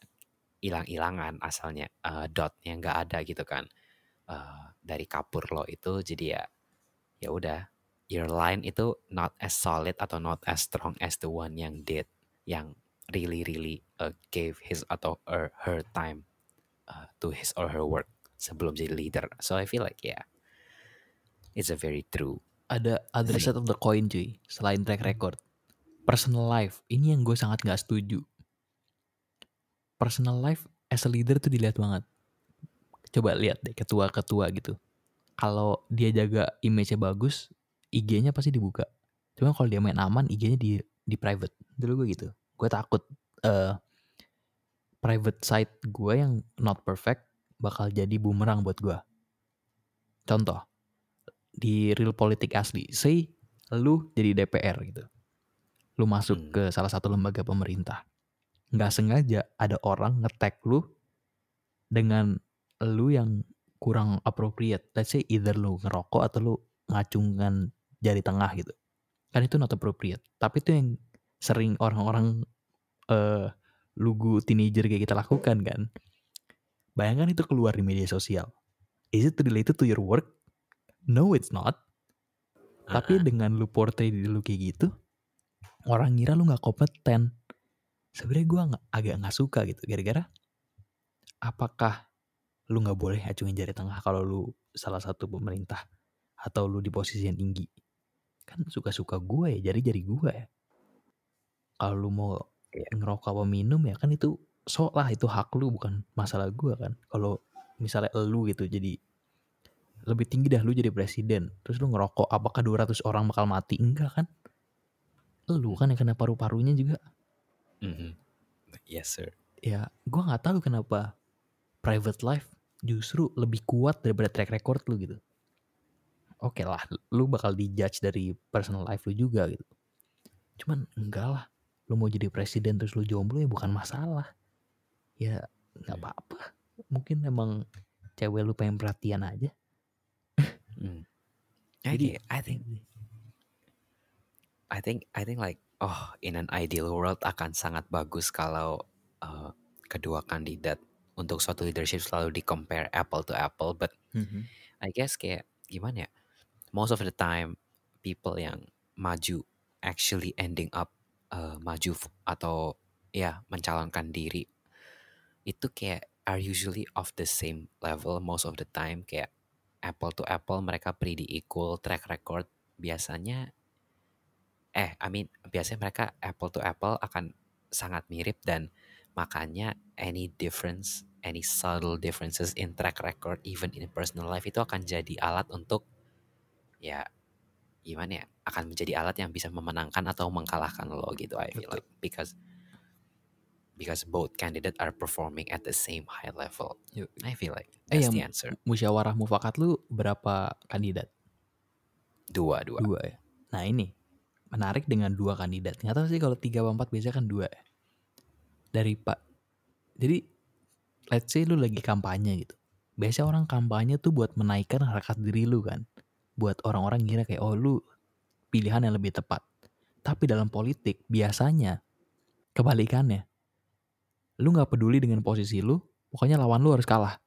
hilang-hilangan asalnya uh, dotnya nggak ada gitu kan Uh, dari kapur lo itu jadi ya ya udah your line itu not as solid atau not as strong as the one yang did yang really really uh, gave his atau her, her time uh, to his or her work sebelum jadi leader so I feel like yeah it's a very true Ada other side of the coin cuy, selain track record. Personal life, ini yang gue sangat gak setuju. Personal life as a leader tuh dilihat banget. Coba lihat deh ketua-ketua gitu. Kalau dia jaga image-nya bagus, IG-nya pasti dibuka. Cuma kalau dia main aman, IG-nya di di private. Dulu gue gitu. Gue takut eh private side gue yang not perfect bakal jadi bumerang buat gue. Contoh, di real politik asli, say lu jadi DPR gitu. Lu masuk Hmm. ke salah satu lembaga pemerintah. Nggak sengaja ada orang nge-tag lu dengan lu yang kurang appropriate. Let's say either lu ngerokok atau lu ngacungan jari tengah gitu. Kan itu not appropriate. Tapi itu yang sering orang-orang eh lugu teenager kayak kita lakukan kan. Bayangkan itu keluar di media sosial. Is it related to your work? No, it's not. Tapi Uh-uh. dengan lu portray diri lu kayak gitu, orang ngira lu nggak kompeten. Sebenarnya gue nggak agak nggak suka gitu. Gara-gara apakah lu nggak boleh acungin jari tengah kalau lu salah satu pemerintah atau lu di posisi yang tinggi? Kan suka-suka gue ya, jari-jari gue ya. Kalau lu mau Iya. ngerokok apa minum ya kan itu sok lah itu hak lu bukan masalah gue kan. Kalau misalnya lu gitu jadi lebih tinggi dah lu jadi presiden terus lu ngerokok apakah 200 orang bakal mati enggak kan lu kan yang kena paru-parunya juga Mhm. yes sir ya gua nggak tahu kenapa private life justru lebih kuat daripada track record lu gitu oke lah lu bakal dijudge dari personal life lu juga gitu cuman enggak lah lu mau jadi presiden terus lu jomblo ya bukan masalah ya nggak Hmm. apa-apa mungkin emang cewek lu pengen perhatian aja Hmm. Jadi- Okay, I think I think I think like oh in an ideal world akan sangat bagus kalau uh, kedua kandidat untuk suatu leadership selalu di compare apple to apple but Mhm. I guess kayak gimana ya most of the time people yang maju actually ending up uh, maju atau ya mencalonkan diri itu kayak are usually of the same level most of the time. Kayak apple to apple mereka pretty equal track record. Biasanya eh I mean biasanya mereka apple to apple akan sangat mirip dan makanya any difference any subtle differences in track record even in personal life itu akan jadi alat untuk ya gimana ya akan menjadi alat yang bisa memenangkan atau mengalahkan lo gitu I feel Betul. like because because both candidate are performing at the same high level Yuk. I feel like Eh, that's yang the answer musyawarah mufakat lu berapa kandidat? dua dua Dua ya. Nah ini menarik dengan dua kandidat. Nggak tahu sih kalau tiga atau empat biasanya kan dua. ya. Dari pak. Jadi let's say lu lagi kampanye gitu. Biasanya orang kampanye tuh buat menaikkan harkat diri lu kan. Buat orang-orang kira kayak oh lu pilihan yang lebih tepat. Tapi dalam politik biasanya kebalikannya. Lu nggak peduli dengan posisi lu, pokoknya lawan lu harus kalah.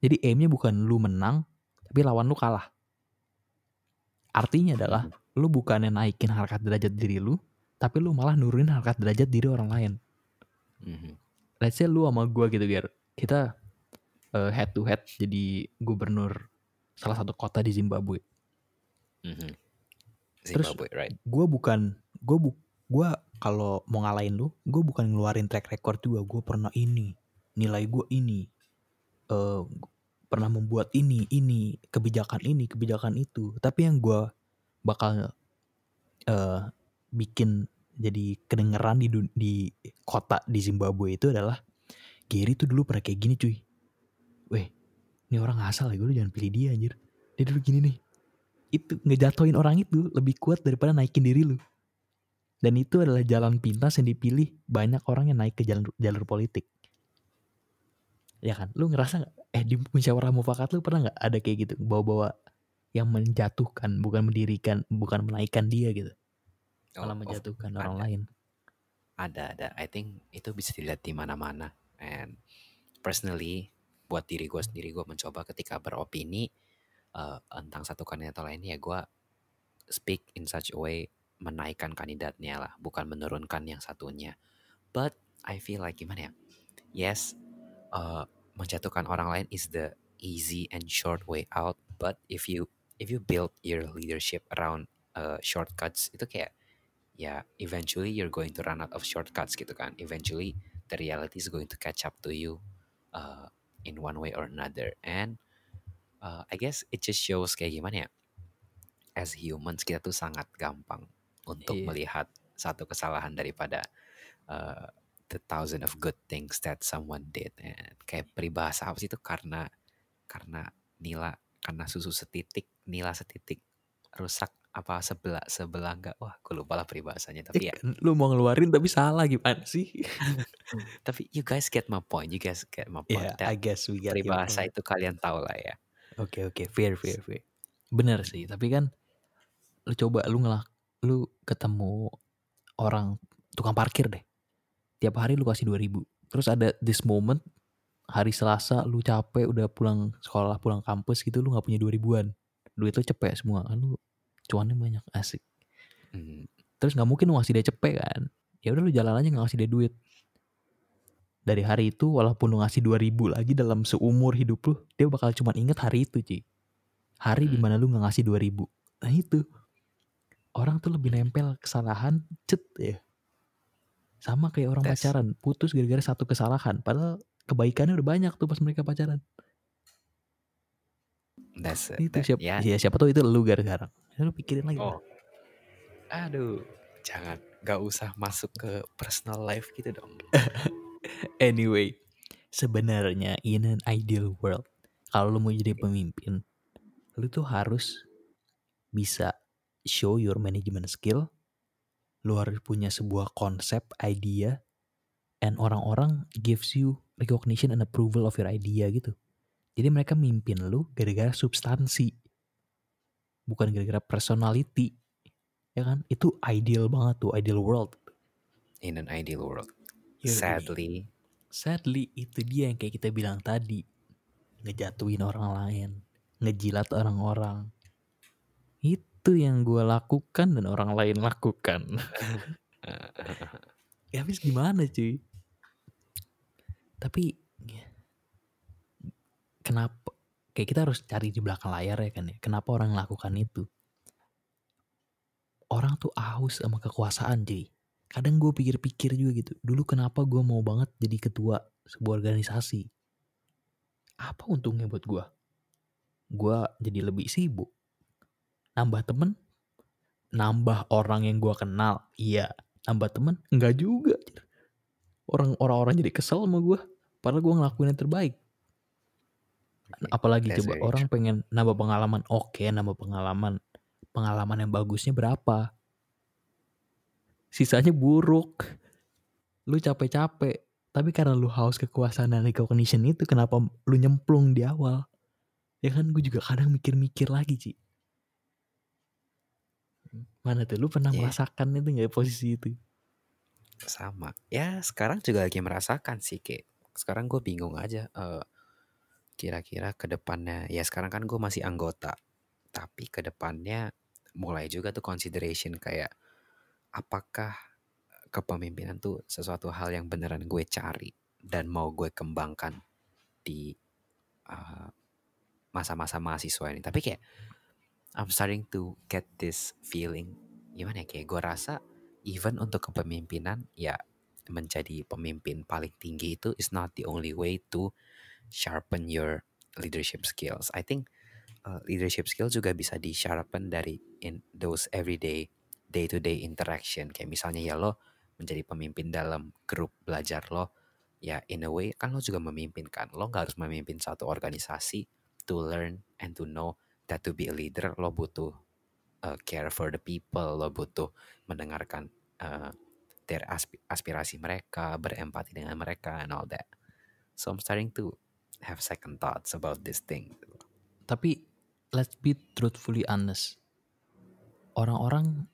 Jadi aimnya bukan lu menang, tapi lawan lu kalah. Artinya adalah lu bukannya naikin harkat derajat diri lu, tapi lu malah nurunin harkat derajat diri orang lain. Mhm. Let's say lu sama gua gitu biar kita eh, head to head jadi gubernur salah satu kota di Zimbabwe. Mhm. Terus- Zimbabwe right Gua bukan gua bu gua kalau mau ngalahin lu, gua bukan ngeluarin track record juga. Gua pernah ini, nilai gua ini. eh pernah membuat ini, ini, kebijakan ini, kebijakan itu. Tapi yang gua bakal eh bikin jadi kedengeran di dun- di kota di Zimbabwe itu adalah Gary tuh dulu pernah kayak gini cuy. Weh, ini orang ngasal ya gue lu jangan pilih dia anjir. Dia dulu gini nih. Itu ngejatoin orang itu lebih kuat daripada naikin diri lu. Dan itu adalah jalan pintas yang dipilih banyak orang yang naik ke jalur, jalur politik. Ya kan? Lu ngerasa gak? Eh di musyawarah mufakat lu pernah nggak ada kayak gitu? Bawa-bawa yang menjatuhkan, bukan mendirikan, bukan menaikkan dia gitu. Oh, Malah of- menjatuhkan ada. orang lain. ada ada I think itu bisa dilihat di mana-mana and personally buat diri gue sendiri gue mencoba ketika beropini eh, tentang satu kandidat lainnya ya gue speak in such a way menaikkan kandidatnya lah bukan menurunkan yang satunya. But I feel like gimana ya? Yes eh, menjatuhkan orang lain is the easy and short way out but if you if you build your leadership around uh, shortcuts itu kayak ya eventually you're going to run out of shortcuts gitu kan. Eventually the reality is going to catch up to you uh, in one way or another. And uh, I guess it just shows kayak gimana ya as humans kita tuh sangat gampang untuk Iya. melihat satu kesalahan daripada uh, the thousand of good things that someone did. And kayak peribahasa apa sih itu? Karena karena nila karena susu setitik nila setitik rusak apa sebelah sebelah enggak wah gue lupa lah peribahasanya tapi ya. Eh, lu mau ngeluarin tapi salah gimana sih? tapi you guys get my point you guys get my point I That guess we get peribahasa itu kalian tahu lah ya Oke oke fair fair fair. Bener sih tapi kan lu coba lu ngelak lu ketemu orang tukang parkir deh. Tiap hari lu kasih 2000 Terus ada this moment hari Selasa lu capek udah pulang sekolah pulang kampus gitu lu nggak punya 2000-an. Duit lu cepet semua kan lu cuannya banyak asik. Hmm, Terus nggak mungkin lu ngasih dia cepet kan. Ya udah lu jalan aja nggak ngasih dia duit. Dari hari itu walaupun lu ngasih 2000 lagi dalam seumur hidup lu, dia bakal cuma inget hari itu, Ci. Hari Hmm. di mana lu nggak ngasih 2000. Nah itu. Orang tuh lebih nempel kesalahan, cet ya. Sama kayak orang Tes. pacaran, putus gara-gara satu kesalahan. Padahal kebaikannya udah banyak tuh pas mereka pacaran. that's it. Itu That- siapa, ya ya, siapa tuh itu lu gara sekarang. Ya, lu pikirin lagi. oh aduh jangan gak usah masuk ke personal life gitu dong Anyway, sebenarnya in an ideal world, kalau lu mau jadi pemimpin, lu tuh harus bisa show your management skill, lu harus punya sebuah konsep, idea, and orang-orang gives you recognition and approval of your idea gitu. Jadi mereka mimpin lu gara-gara substansi, bukan gara-gara personality. ya kan itu ideal banget tuh ideal world In an ideal world. Yoi. Sadly, sadly itu dia yang kayak kita bilang tadi. Ngejatuhin orang lain. Ngejilat orang-orang itu yang gue lakukan dan orang lain lakukan. Ya habis gimana cuy? Tapi ya, kenapa kayak kita harus cari di belakang layar ya kan ya? Kenapa orang lakukan itu? Orang tuh aus sama kekuasaan cuy kadang gue pikir-pikir juga gitu dulu kenapa gue mau banget jadi ketua sebuah organisasi? Apa untungnya buat gue gue jadi lebih sibuk. Nambah temen nambah orang yang gue kenal iya. Nambah temen enggak juga. Orang orang-orang jadi kesel sama gue padahal gue ngelakuin yang terbaik. Apalagi That's coba orang pengen nambah pengalaman oke nambah pengalaman. Pengalaman yang bagusnya berapa sisanya buruk lu capek-capek tapi karena lu haus kekuasaan dan recognition itu kenapa lu nyemplung di awal ya kan gue juga kadang mikir-mikir lagi Ci mana tuh lu pernah Iya. merasakan itu nggak posisi itu sama. Ya sekarang juga lagi merasakan sih kayak sekarang gue bingung aja eh, kira-kira ke depannya ya sekarang kan gue masih anggota tapi ke depannya mulai juga tuh consideration kayak apakah kepemimpinan tuh sesuatu hal yang beneran gue cari dan mau gue kembangkan di eh, masa-masa mahasiswa ini? Tapi kayak I'm starting to get this feeling. Gimana ya? Kayak gue rasa even untuk kepemimpinan ya menjadi pemimpin paling tinggi itu is not the only way to sharpen your leadership skills. I think uh, leadership skill juga bisa di sharpen dari in those everyday day to day interaction. Kayak misalnya ya lo menjadi pemimpin dalam grup belajar lo ya in a way kan lo juga memimpin kan. Lo nggak harus memimpin satu organisasi to learn and to know that to be a leader lo butuh uh, care for the people lo butuh mendengarkan uh, their aspi- aspirasi mereka berempati dengan mereka and all that. So I'm starting to have second thoughts about this thing. Tapi let's be truthfully honest. Orang-orang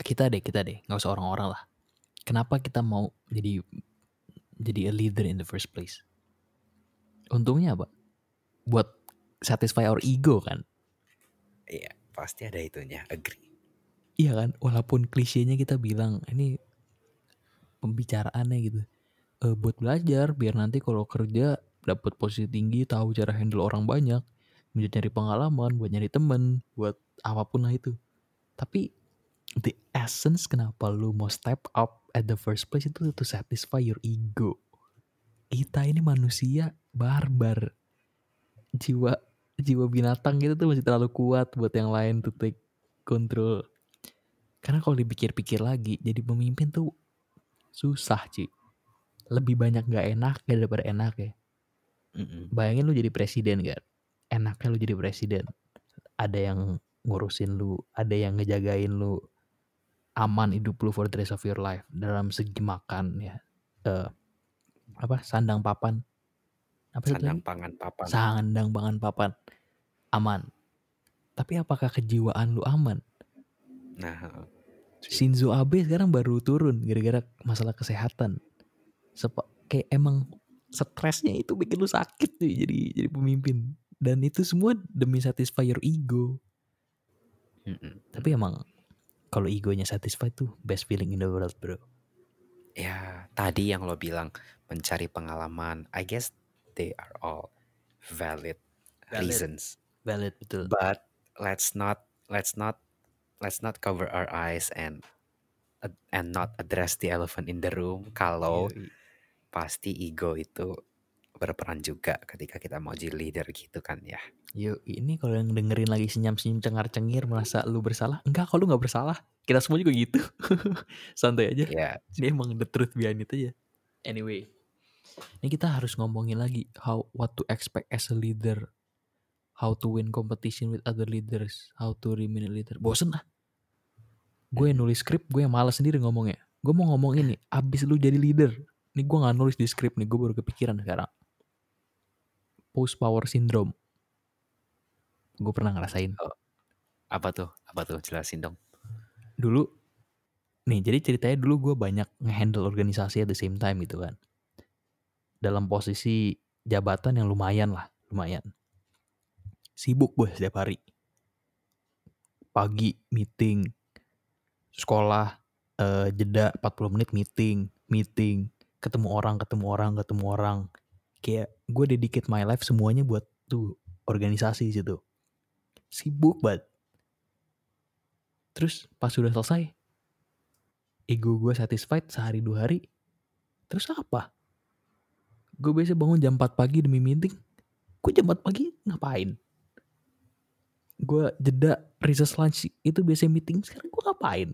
kita deh kita deh. Nggak usah orang-orang lah. Kenapa kita mau jadi jadi a leader in the first place? Untungnya apa? Buat satisfy our ego kan? Iya, pasti ada itunya. Agree. iya kan? Walaupun klisenya kita bilang ini pembicaraannya gitu. Eh buat belajar biar nanti kalau kerja dapat posisi tinggi tahu cara handle orang banyak buat nyari pengalaman buat nyari temen buat apa pun lah itu. Tapi the essence kenapa lu mau step up at the first place itu to satisfy your ego. Kita ini manusia barbar. Jiwa jiwa binatang gitu tuh masih terlalu kuat buat yang lain to take control. Karena kalau dipikir-pikir lagi jadi pemimpin tuh susah Ci. Lebih banyak gak enak daripada enak ya. Mm-mm. bayangin lu jadi presiden kan enaknya lu jadi presiden. Ada yang ngurusin lu ada yang ngejagain lu aman hidup lu for the rest of your life dalam segi makan ya. Eh, apa sandang papan. Apa Sandang pangan papan. sandang pangan papan. Aman. Tapi apakah kejiwaan lu aman? Nah, heeh. Shinzo Abe sekarang baru turun gara-gara masalah kesehatan. Sepa- kayak emang stresnya itu bikin lu sakit tuh jadi jadi pemimpin. Dan itu semua demi satisfy your ego. Mm-mm. tapi emang kalau egonya satisfied tuh best feeling in the world bro ya tadi yang lo bilang mencari pengalaman, I guess they are all valid, Valid. reasons. valid betul But let's not let's not let's not cover our eyes and and not address the elephant in the room kalau pasti ego itu berperan juga ketika kita mau jadi leader gitu kan ya. Yo, ini kalau yang dengerin lagi senyum-senyum cengar-cengir merasa lu bersalah, enggak kalau lu nggak bersalah. Kita semua juga gitu. Santai aja. Ya, Ini emang the truth behind it aja. Anyway, ini kita harus ngomongin lagi how what to expect as a leader, how to win competition with other leaders, how to remain a leader. Bosen ah. Gue yang nulis skrip, gue yang malas sendiri ngomongnya. Gue mau ngomong ini, abis lu jadi leader. Ini gue nggak nulis di skrip nih, gue baru kepikiran sekarang. Post power syndrome. Gue pernah ngerasain. apa tuh? Apa tuh? Jelasin dong. dulu nih jadi ceritanya dulu gue banyak ngehandle organisasi at the same time gitu kan dalam posisi jabatan yang lumayan lah lumayan sibuk gue setiap hari pagi meeting sekolah eh, jeda 40 menit meeting meeting ketemu orang ketemu orang ketemu orang kayak gue dedicate my life semuanya buat tuh organisasi situ. Sibuk banget. Terus pas sudah selesai ego gue satisfied sehari dua hari. Terus apa? Gue biasa bangun jam 4 pagi demi meeting. Gue jam 4 pagi ngapain? Gue jeda recess lunch itu biasanya meeting. Sekarang gue ngapain?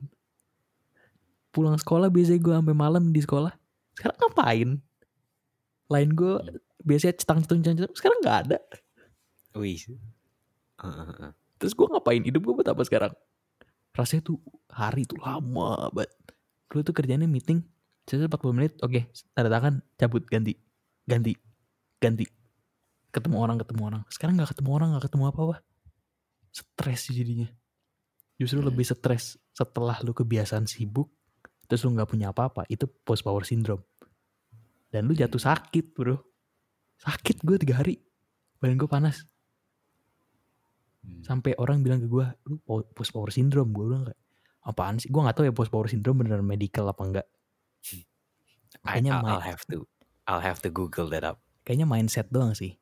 Pulang sekolah biasanya gue sampai malam di sekolah. Sekarang ngapain lain gue biasanya cetang cetung cetung sekarang nggak ada. Wih. Uh, uh, uh. terus gue ngapain hidup gue buat apa sekarang? Rasanya tuh hari tuh lama banget. Dulu tuh kerjanya meeting selesai 40 menit. Oke tanda tangan cabut ganti. Ganti. Ganti. Ketemu orang ketemu orang. Sekarang nggak ketemu orang nggak ketemu apa apa stres sih jadinya. Justru Hmm. lebih stres setelah lu kebiasaan sibuk terus lu nggak punya apa-apa itu post power syndrome dan lu jatuh sakit bro. Sakit gue tiga hari. Badan gue panas. Hmm. sampai orang bilang ke gue lu po- post power syndrome. Gue bilang kayak apaan sih? Gue nggak tahu ya post power syndrome beneran medical apa enggak I, kayaknya I'll, main- I'll have to I'll have to Google that up. kayaknya mindset doang sih.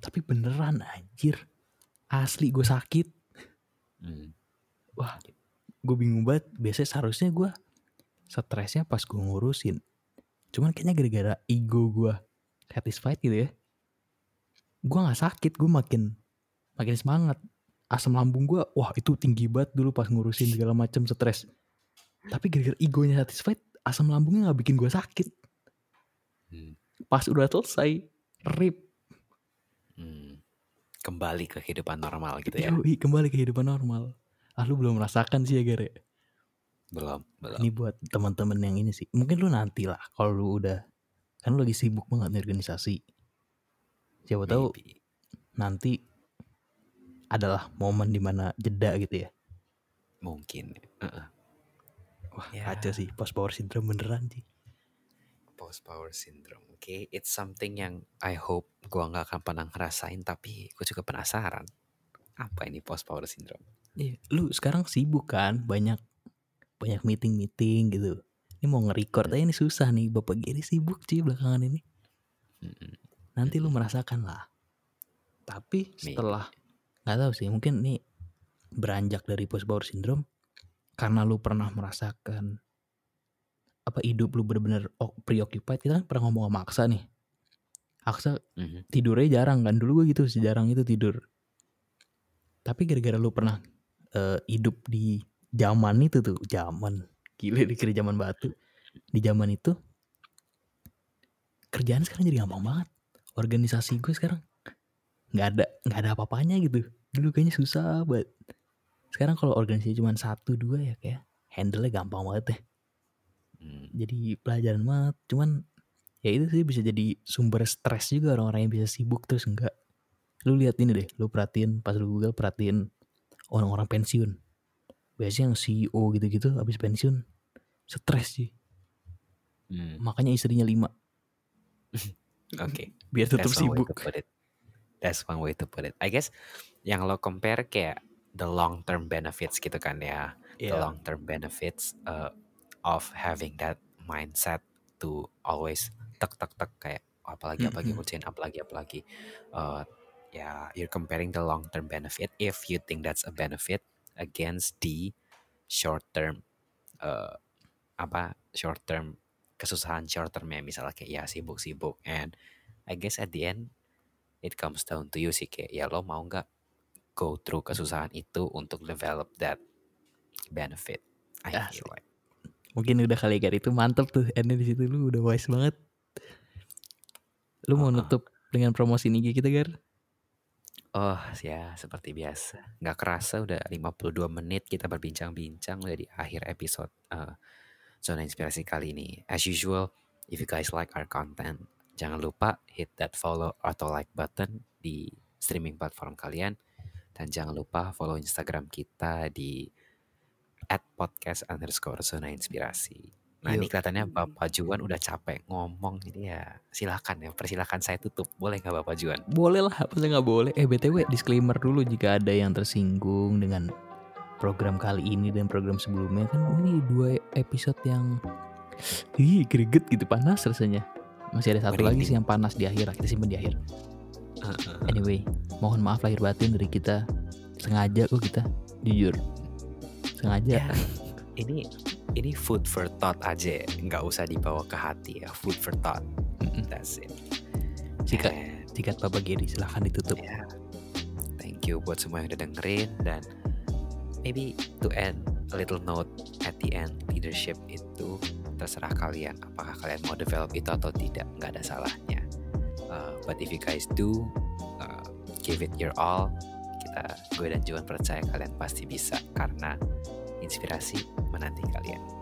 Tapi beneran anjir. Asli gue sakit. Hmm. wah gue bingung banget. Biasanya seharusnya gue stresnya pas gue ngurusin cuman kayaknya gara-gara ego gue satisfied gitu ya gue nggak sakit gue makin makin semangat asam lambung gue wah itu tinggi banget dulu pas ngurusin segala macam stres tapi gara-gara egonya satisfied asam lambungnya nggak bikin gue sakit Hmm. pas udah selesai rip Hmm. Kembali ke kehidupan normal gitu ya. yoi, kembali ke kehidupan normal ah lu belum merasakan sih ya Gare Belum, belum. ini buat teman-teman yang ini sih mungkin lu nanti lah kalau lu udah kan lu lagi sibuk banget nih organisasi siapa tahu Maybe. nanti adalah momen di mana jeda gitu ya Mungkin. Uh-uh. wah Ya. kacau sih post power syndrome beneran sih Post power syndrome. Oke, it's something yang I hope gua nggak akan pernah ngerasain tapi gue juga penasaran. Apa ini post power syndrome? Iya, lu sekarang sibuk kan banyak banyak meeting meeting gitu. Ini mau nge-record aja ini susah nih bapak Giri sibuk sih belakangan ini. Mm-mm. nanti lu merasakan lah. Tapi setelah nggak tahu sih mungkin nih beranjak dari post power syndrome karena lu pernah merasakan apa hidup lu bener-bener oh, preoccupied. Kita kan pernah ngomong sama Aksa nih. Aksa Mhm. tidurnya jarang kan? Dulu gue gitu sejarang itu tidur. Tapi gara-gara lu pernah eh, hidup di zaman itu tuh zaman. Gile dikira zaman batu. Di zaman itu kerjaan sekarang jadi gampang banget. Organisasi gue sekarang nggak ada nggak ada apa-apanya gitu. Dulu kayaknya susah banget. Sekarang kalau organisasi cuma satu dua ya kayak handle nya gampang banget deh. Hmm. jadi pelajaran banget. Cuman ya itu sih bisa jadi sumber stres juga orang-orang yang bisa sibuk terus enggak lu lihat ini deh lu perhatiin pas lu google perhatiin orang-orang pensiun biasanya yang CEO gitu-gitu habis pensiun stres sih Hmm. makanya istrinya lima Oke. biar tetap That's sibuk to put it. That's one way to put it. I guess yang lo compare kayak the long term benefits gitu kan ya. The Iya. long term benefits uh, of having that mindset to always tek tek tek kayak "Oh, apalagi apalagi Mm-mm. ngerjain apalagi apalagi. Uh, ya you're comparing the long term benefit if you think that's a benefit against the short term uh, apa short term kesusahan short termnya. Misalnya kayak ya sibuk-sibuk. And I guess at the end it comes down to you sih. Kayak ya lo mau nggak go through kesusahan itu untuk develop that benefit? I Asli. feel like. Mungkin udah kali kali itu mantep tuh. Endnya di situ lu udah wise banget. Lu mau Uh-uh. nutup dengan promosi IG kita gar Oh ya seperti biasa. Nggak kerasa udah 52 menit kita berbincang-bincang Udah di akhir episode uh, Zona Inspirasi kali ini. As usual If you guys like our content Jangan lupa hit that follow atau like button Di streaming platform kalian. Dan jangan lupa follow Instagram kita di at podcast underscore zona inspirasi. Nah ini Yuk. kelihatannya Bapak Juan udah capek ngomong jadi ya silakan ya persilakan saya tutup boleh nggak Bapak Juan? Boleh lah, apa sih nggak boleh? Eh btw disclaimer dulu jika ada yang tersinggung dengan program kali ini dan program sebelumnya kan ini dua episode yang Ih, greget gitu panas rasanya. Masih ada satu lagi sih yang panas di akhir, kita simpen di akhir. Anyway, mohon maaf lahir batin dari kita. Sengaja kok kita, jujur. Sengaja. Ya, ini ini food for thought aja, ya. nggak usah dibawa ke hati ya. Food for thought, that's it. And, sikat Papa Geri, silahkan ditutup. ya, thank you buat semua yang udah dengerin dan maybe to end a little note at the end leadership itu terserah kalian apakah kalian mau develop itu atau tidak nggak ada salahnya Uh, but if you guys do uh, give it your all kita gue dan Juan percaya kalian pasti bisa karena inspirasi menanti kalian